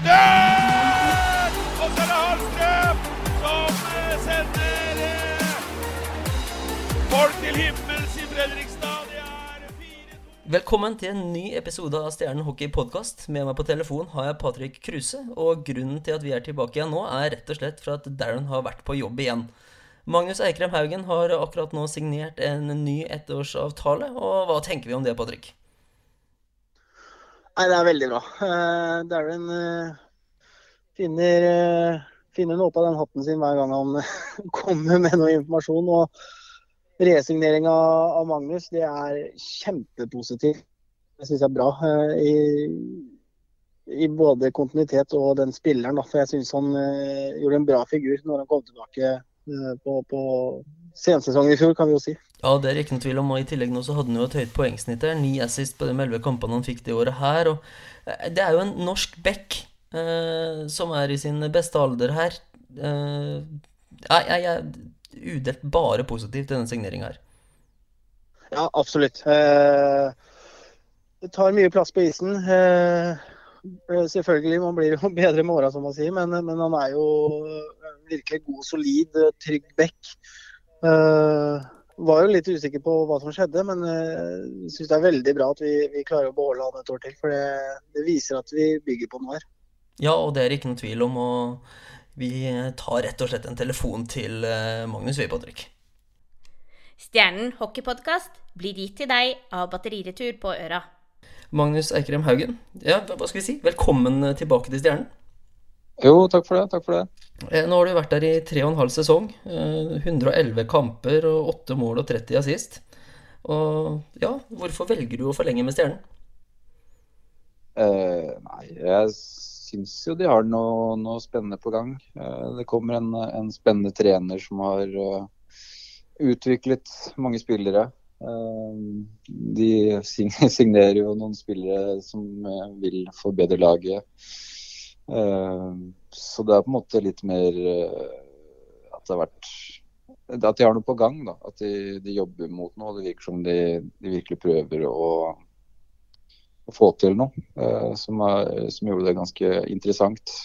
Død! Og så er det Hallstrøm som eh, sender eh, folk til himmels i Fredrikstad. Det 4-2. Velkommen til en ny episode av Stjernen hockey podkast. Med meg på telefon har jeg Patrick Kruse. Og grunnen til at vi er tilbake igjen nå, er rett og slett for at Darren har vært på jobb igjen. Magnus Eikrem Haugen har akkurat nå signert en ny ettårsavtale. Og hva tenker vi om det, Patrick? Nei, det er veldig bra. Uh, Darren uh, finner, uh, finner noe på den hatten sin hver gang han kommer med noe informasjon. Og resigneringa av, av Magnus, det er kjempepositivt. Det syns jeg er bra. I, I, både kontinuitet og den spilleren. Da. For jeg syns han gjorde en bra figur når han kom tilbake på, på sensesongen i fjor, kan vi jo si. Ja, det er ikke noe tvil om. og I tillegg nå så hadde han jo et høyt poengsnitt der. Ni assist på de elleve kampene han fikk det året her. og eh, Det er jo en norsk back eh, som er i sin beste alder her. Eh, jeg, er udelt bare positiv til denne signeringa her. Ja, absolutt. Eh, det tar mye plass på isen. Eh, selvfølgelig, man blir jo bedre med åra, som man sier, men, men, han er jo virkelig god, solid, trygg back. Uh, var jo litt usikker på hva som skjedde, men uh, syns det er veldig bra at vi, vi, klarer å beholde han et år til. For det, det, viser at vi bygger på noe her. Ja, og det er ikke noen tvil om. Og vi tar rett og slett en telefon til uh, Magnus Patrick. Stjernen hockeypodkast blir gitt til deg av Batteriretur på Øra. Magnus Eikrem Haugen, ja, hva skal vi si? Velkommen tilbake til Stjernen. Jo, takk for det. Takk for det. Eh, nå har du vært der i tre og en halv sesong. 111 eh, kamper og 8 mål og 30 assist. Og ja, hvorfor velger du å forlenge med Stjernen? Eh, nei, jeg syns jo de har noe, noe spennende på gang. Eh, det kommer en, en, spennende trener som har uh, utviklet mange spillere. de signerer jo noen spillere som vil forbedre laget. Eh, så det er på en måte litt mer eh, at det har vært At de har noe på gang. da, At de, de jobber mot noe. Det virker som de, de virkelig prøver å, å, få til noe uh, som, er, som, gjorde det ganske interessant.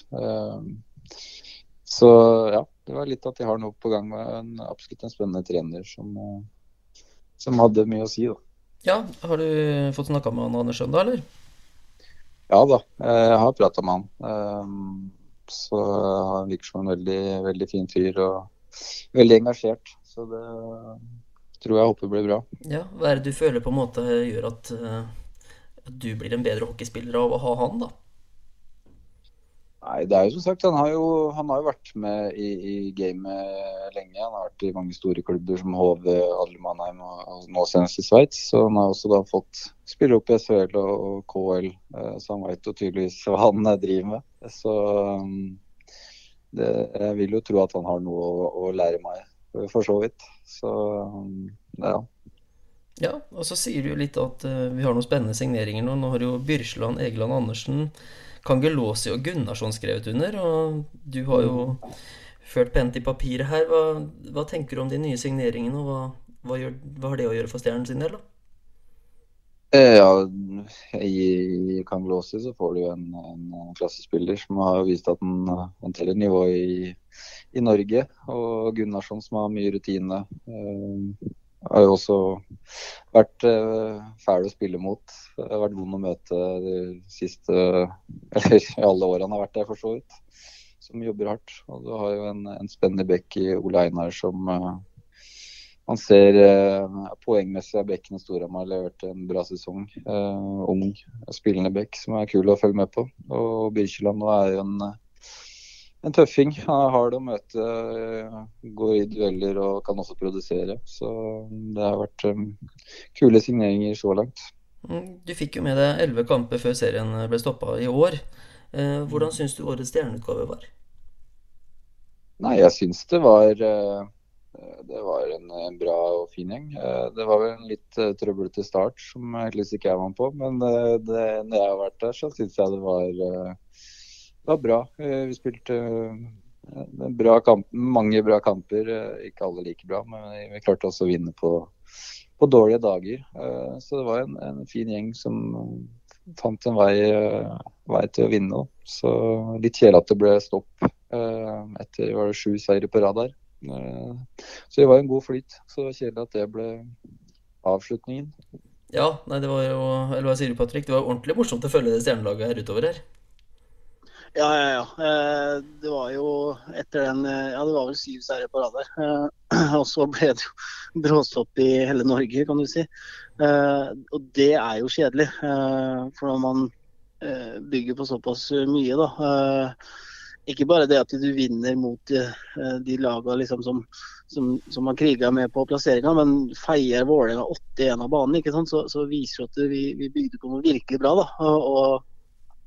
Så ja, det var litt at de har noe på gang. med En, absolutt en spennende trener som, som hadde mye å si. da. Ja, Har du fått snakka med han Anders Søndag, eller? Ja da, jeg har prata med han. Ehm, så han virker som en veldig, veldig fin fyr og veldig engasjert. Så det tror jeg håper blir bra. Ja, Hva er det du føler på en måte gjør at, eh, at du blir en bedre hockeyspiller av å ha han, da? Nei, det er jo som sagt, Han har jo, han har jo vært med i, i, gamet lenge. Han har vært i mange store klubber som HV, Mannheim og, og nå senest i Sveits. Så han har også da fått spille opp i SHL og, og KL, eh, så han vet jo tydeligvis hva han eh, driver med. Så um, det, jeg vil jo tro at han har noe å, å lære meg, for så vidt. Så um, ja. Ja, og så sier du jo litt at uh, vi har noen spennende signeringer nå. Nå har jo Byrsland, Egeland Andersen Kangelåsi og Gunnarsson skrevet under, og du har jo ført pent til papiret her. Hva, hva, tenker du om de nye signeringene, og hva, hva, gjør, hva, har det å gjøre for Stjernen sin del, da? Eh, ja, I Kangelåsi så får du en, en klassespiller som har vist at han håndterer nivået i, i, Norge. Og Gunnarsson som har mye rutine. Har jo også vært uh, fæl å spille mot. Det har vært vond å møte de siste Eller i alle årene han har vært der, for så vidt. Som jobber hardt. Og du har jo en, en spennende bekk i Ole Einar som uh, man ser uh, poengmessig er bekken Storhamar levert en bra sesong. Uh, ung, spillende bekk som er kul å følge med på. Og Birkeland nå er jo en en tøffing. Han er hard å møte, går i dueller og kan også produsere. Så det har vært um, kule signeringer så langt. Mm, du fikk jo med deg elleve kamper før serien ble stoppa i år. Eh, hvordan syns du årets stjerneutgave var? Nei, jeg syns det var eh, det var en, en, bra og fin gjeng. Eh, det var vel en litt trøblete start som heldigvis ikke jeg var med på. Men det, når jeg har vært der, så syns jeg det var det var bra. Eh, vi spilte eh, bra kamp, mange bra kamper. Eh, ikke alle like bra, men vi klarte også å vinne på, på dårlige dager. Så det var en, en fin gjeng som fant en vei, vei til å vinne. Så litt kjedelig at det ble stopp etter var det sju seire på rad der. Så det var en god flyt. Så kjedelig at det ble avslutningen. Ja, nei, det var jo Eller hva sier du, Patrick? Det var ordentlig morsomt å følge det stjernelaget her utover her. Ja, ja, ja. Eh, det var jo etter den eh, Ja, det var vel syv seire på rad der. Eh, og så ble det jo bråstopp i hele Norge, kan du si. Og det er jo kjedelig. For når man bygger på såpass mye, da. Ikke bare det at du vinner mot de lagene liksom som, som, som har kriga med på plasseringa, men feier Vålerenga 81 av banen, ikke sant? Så, så viser det at vi, vi bygde på noe virkelig bra. da. og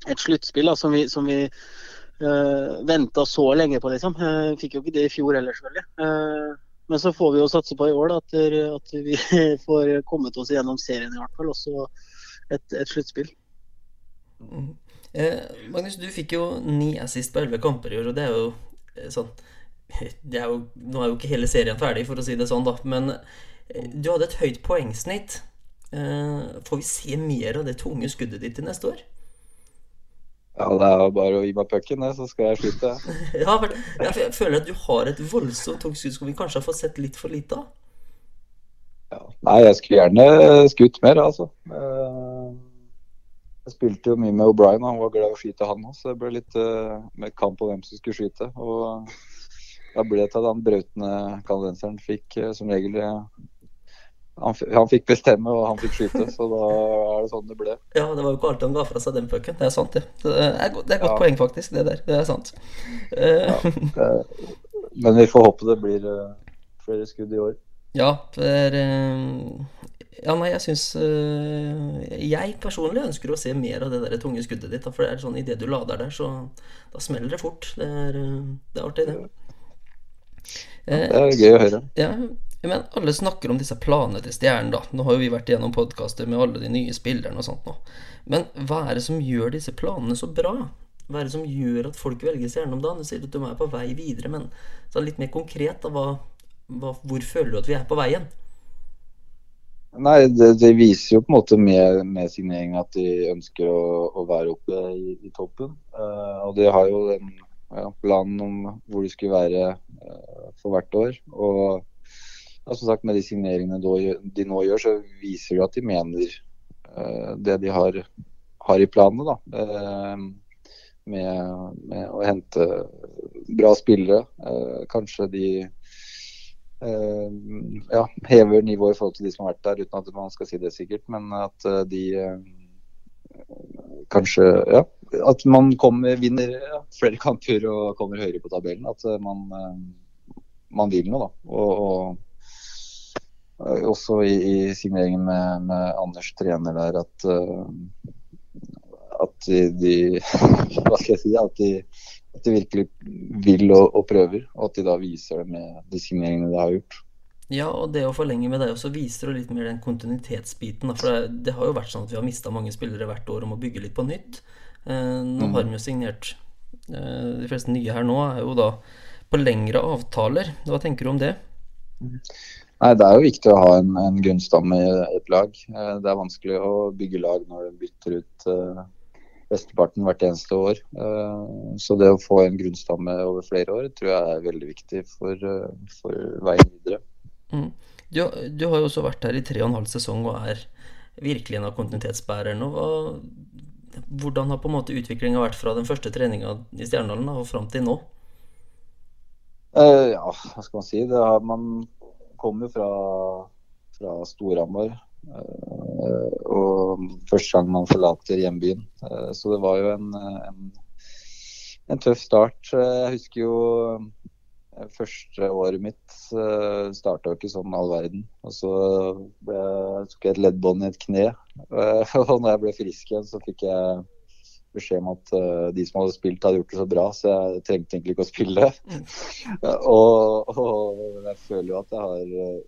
et sluttspill som vi, som vi uh, eh, venta så lenge på, liksom. Uh, fikk jo ikke det i fjor heller, selvfølgelig. Uh, men så får vi jo satse på i år da, at, at vi får kommet oss gjennom serien i hvert fall. Også et, et sluttspill. Mm. Eh, Magnus, du fikk jo ni assist på elleve kamper i år, og det er jo sånn det er jo, Nå er jo ikke hele serien ferdig, for å si det sånn, da. Men du hadde et høyt poengsnitt. Eh, får vi se mer av det tunge skuddet ditt til neste år? Ja, det er bare å gi meg pucken, så skal jeg slutte. ja, men jeg føler at du har et voldsomt tungt skudd som vi kanskje har fått sett litt for lite av. Ja. Nei, jeg skulle gjerne skutt mer, altså. Eh, jeg spilte jo mye med O'Brien, han var glad i å skyte han òg, så det ble litt uh, med kamp om hvem som skulle skyte. Og da ble det til at han brautende canadienseren fikk uh, som regel han, han, fikk bestemme, og han fikk skyte. Så da er det sånn det ble. Ja, det var jo ikke alltid han ga fra seg den pucken. Det er sant, det. Det er, det er godt ja. poeng, faktisk. Det der. Det er sant. Ja, det, men vi får håpe det blir uh, flere skudd i år. Ja, for uh, Ja, nei, jeg syns uh, Jeg personlig ønsker å se mer av det der tunge skuddet ditt. For det er sånn idet du lader der, så da smeller det fort. Det er, det er artig, det. Det er gøy å høre. Ja, men alle snakker om disse planene til Stjernen, da. Nå har jo vi vært gjennom podkaster med alle de nye spillerne og sånt nå. Men hva er det som gjør disse planene så bra? Hva er det som gjør at folk velger Stjernen om dagen? Du sier at de er på vei videre, men så litt mer konkret, da. Hva, hva, hvor føler du at vi er på veien? Nei, det, det, viser jo på en måte med, med signering at de ønsker å, å være oppe i, i toppen. Uh, og de har jo den ja, planen om hvor de skulle være for hvert år. Og ja, som sagt, Med de signeringene de nå gjør, så viser det at de mener uh, det de har, har i planene. da. Uh, med, med, å hente bra spillere. Kanskje de ja, hever nivået i forhold til de som har vært der, uten at man skal si det sikkert. Men at de kanskje Ja, at man kommer, vinner flere kamper og kommer høyere på tabellen. At man, man vil noe, da. og, og Eh, også i, i signeringen med, med, Anders trener der at, at de, de, Hva skal jeg si? At de, at de virkelig vil og, og, prøver, og at de da viser det med de signeringene de har gjort. Ja, og det å forlenge med deg også viser jo litt mer den kontinuitetsbiten. For det, det, har jo vært sånn at vi har mista mange spillere hvert år om å bygge litt på nytt. Eh, nå mm. har de jo signert eh, De fleste nye her nå er jo da på lengre avtaler. Hva tenker du om det? Nei, Det er jo viktig å ha en, en grunnstamme i et lag. Eh, det er vanskelig å bygge lag når du bytter ut besteparten hvert eneste år. Så det å få en grunnstamme over flere år tror jeg er veldig viktig for, for veien videre. Mm. Du, du, har jo også vært her i tre og en halv sesong og er virkelig en av kontinuitetsbærerne. Hva, hvordan har på en måte utviklinga vært fra den første treninga i Stjernedalen og fram til nå? ja, hva skal man si. Har man kom jo fra, fra Storhamar. Uh, og første gang man forlater hjembyen. Uh, så det var jo en, en, en tøff start. Uh, jeg husker jo første året mitt uh, starta jo ikke sånn all verden. Og så ble, tok jeg et leddbånd i et kne. og når jeg ble frisk igjen, så fikk jeg beskjed om at uh, de som hadde spilt, hadde gjort det så bra, så jeg trengte egentlig ikke å spille. Mm. og, og, jeg føler jo at jeg har uh,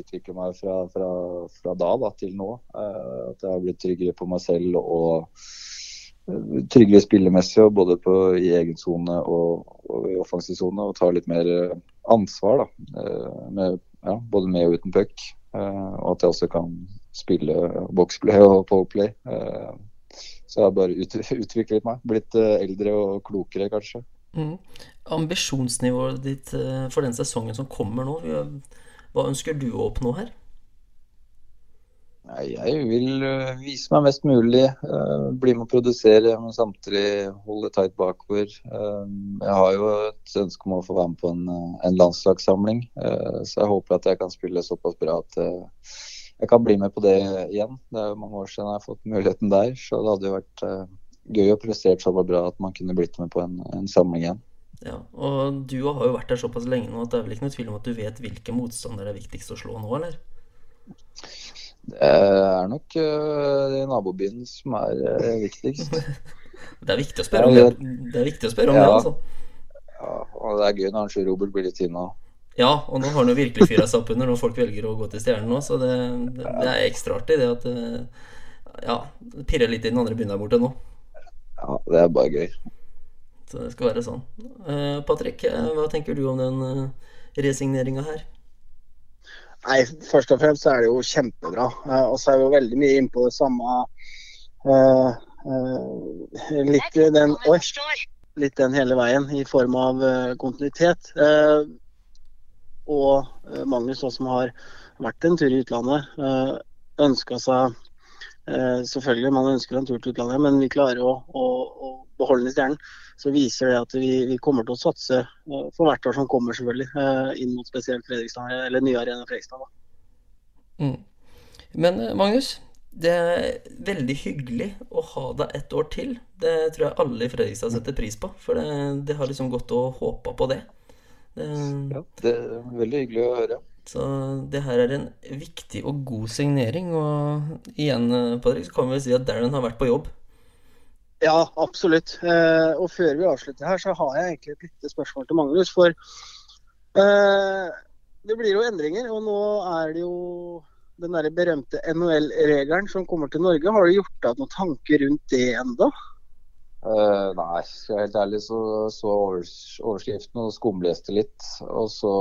utvikla meg fra, fra, fra, da, da til nå. Uh, at jeg har blitt tryggere på meg selv og tryggere spillemessig, både på, i egen sone og, og, i offensiv sone. Og tar litt mer ansvar, da. Med, ja, både med og uten puck. og at jeg også kan spille boxplay og powerplay. Så jeg har bare ut, utviklet meg. Blitt eh, eldre og klokere, kanskje. Mm. Ambisjonsnivået ditt eh, for den sesongen som kommer nå, hva ønsker du å oppnå her? Jeg vil eh, vise meg mest mulig. eh, bli med å produsere, men samtidig holde tight bakover. Eh, jeg har jo et ønske om å få være med på en, landslagssamling, så jeg håper at jeg kan spille såpass bra at jeg kan bli med på det igjen. Det er jo mange år siden jeg har fått muligheten der, så det hadde jo vært gøy å prestere såpass bra at man kunne blitt med på en, en samling igjen. Ja, og du har jo vært der såpass lenge nå at det er vel ikke noe tvil om at du vet hvilke motstandere det er viktigst å slå nå, eller? Det er nok uh, nabobyen som er uh, viktigst. Det er viktig å spørre om det. Det er viktig å spørre om det, Ja. altså. Ja, og det er gøy når Sjur Robert blir litt sinna. Ja, og nå har han jo virkelig fyra seg opp under når folk velger å gå til Stjernen nå, så det, det, det er ekstra artig det at eh, Ja, det pirrer litt i den andre byen der borte nå. Ja, det er bare gøy. Så det skal være sånn. Uh, Patrick, hva tenker du om den uh, resigneringa her? Nei, først og fremst er det jo kjempebra. Eh, og så er vi jo veldig mye innpå det samme uh, uh, litt den Oi! Litt den hele veien i form av eh, kontinuitet. Og Magnus også, som har vært en tur i utlandet, uh, ønska seg Selvfølgelig, man ønsker en tur til utlandet, men vi klarer å, å, å beholde den i stjernen. Så viser det at vi, vi kommer til å satse eh, for hvert år som kommer, selvfølgelig. eh, inn mot spesielt Fredrikstad, eller nye Arena Fredrikstad. da. Mm. Men eh, Magnus, det er veldig hyggelig å ha deg et år til. Det tror jeg alle i Fredrikstad setter pris på, for det, det har liksom gått og håpa på det. det Ja, det er veldig hyggelig å høre. Så det her er en viktig og god signering. Og igjen, Patrick, så kan vi si at Darren har vært på jobb. Ja, absolutt. Eh, og før vi avslutter her, så har jeg egentlig et lite spørsmål til Magnus. For eh, det blir jo endringer, og nå er det jo den der berømte NHL-regelen som kommer til Norge. Har du gjort deg noen tanker rundt det enda? Uh, nei, skal jeg helt ærlig så så overs overskriften og skumleste litt. Og så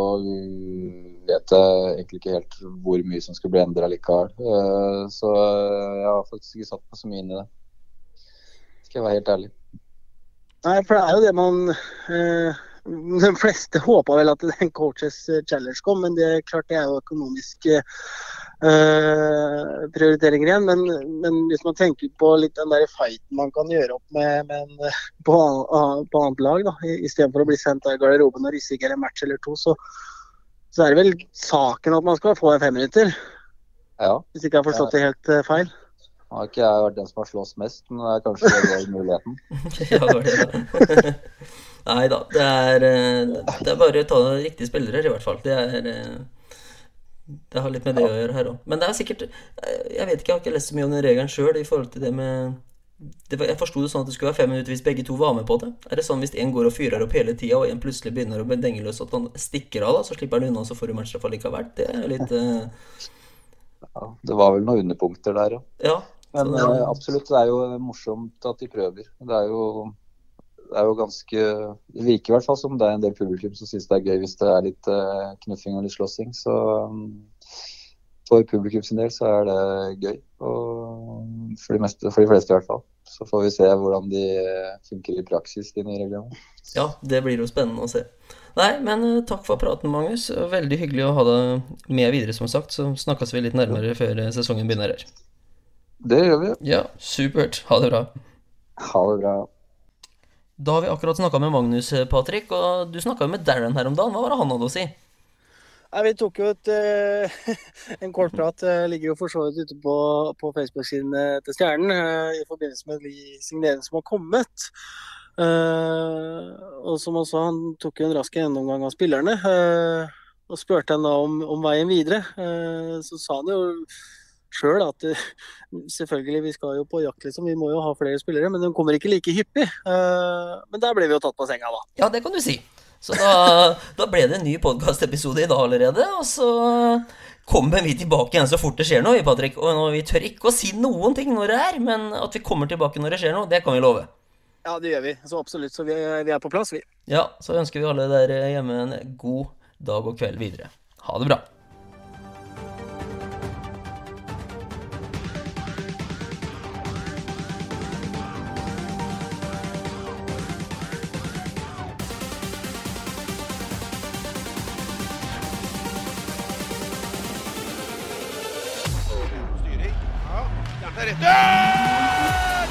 vet jeg egentlig ikke helt hvor mye som skulle bli endra likevel. Uh, så jeg har faktisk ikke satt meg så mye inn i det. Skal jeg være helt ærlig. Nei, for det er jo det man eh, De fleste håpa vel at den coaches challenge kom, men det klart det er jo økonomiske eh, prioriteringer igjen. Men, men hvis man tenker på litt den der fighten man kan gjøre opp med, med en, eh, på, an- på annet lag, da, istedenfor å bli sendt av garderoben og risikere en match eller to, så, så er det vel saken at man skal få en femminutter. Ja. Hvis ikke jeg har forstått det helt eh, feil. Nå har ikke jeg vært den som har slåss mest, men det er kanskje det er muligheten. ja, det var det, da. Nei da, det er, eh, det er bare å ta riktige spillere, i hvert fall. Det er eh, Det har litt med det å gjøre her òg. Men det er sikkert eh, Jeg vet ikke, jeg har ikke lest så mye om den regelen sjøl i forhold til det med det var, Jeg forsto det sånn at det skulle være fem minutter hvis begge to var med på det. Er det sånn hvis én går og fyrer opp hele tida, og en plutselig begynner å bli dengeløs, at han stikker av, da, så slipper han unna, så får du matchstraff likevel? Det er litt uh... Ja, det var vel noen underpunkter der, ja. Ja. Men ja. eh, absolutt, det er jo morsomt at de prøver. Det er jo, det er jo ganske Det virker i hvert fall som det er en del publikum som syns det er gøy hvis det er litt eh, knuffing og litt slåssing. Så um, for publikum sin del så er det gøy. Og for de, meste, for de fleste i hvert fall. Så får vi se hvordan de eh, funker i praksis, de nye reglene. Ja, det blir jo spennende å se. Nei, men takk for praten, Magnus. Veldig hyggelig å ha deg med videre, som sagt. Så snakkes vi litt nærmere før sesongen begynner her. Det gjør vi. Ja, supert. Ha det bra. Ha det bra. Da har vi akkurat snakka med Magnus, eh, Patrick, og du snakka jo med Darren her om dagen. Hva var det han hadde å si? Nei, Vi tok jo et, eh, en kort prat. eh, ligger jo for så vidt ute på, på Facebook-siden til Stjernen i forbindelse med de signeringene som har kommet. Eh, og som også Han tok jo en rask gjennomgang av spillerne. eh, og spurte han da om, om veien videre. Eh, så sa han jo sjøl at eh, selvfølgelig, vi skal jo på jakt, liksom. Vi må jo ha flere spillere, men de kommer ikke like hyppig. Eh, men der ble vi jo tatt på senga, da. Ja, det kan du si. Så da, da ble det en ny podkastepisode i dag allerede. Og så kommer vi tilbake igjen så fort det skjer noe, Patrick. Og vi tør ikke å si noen ting når det er, men at vi kommer tilbake når det skjer noe, det kan vi love. Ja, det gjør vi. Så absolutt. Så vi, vi er på plass, vi. Ja, så ønsker vi alle der hjemme en god dag og kveld videre. Ha det bra. Tvedt!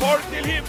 Og!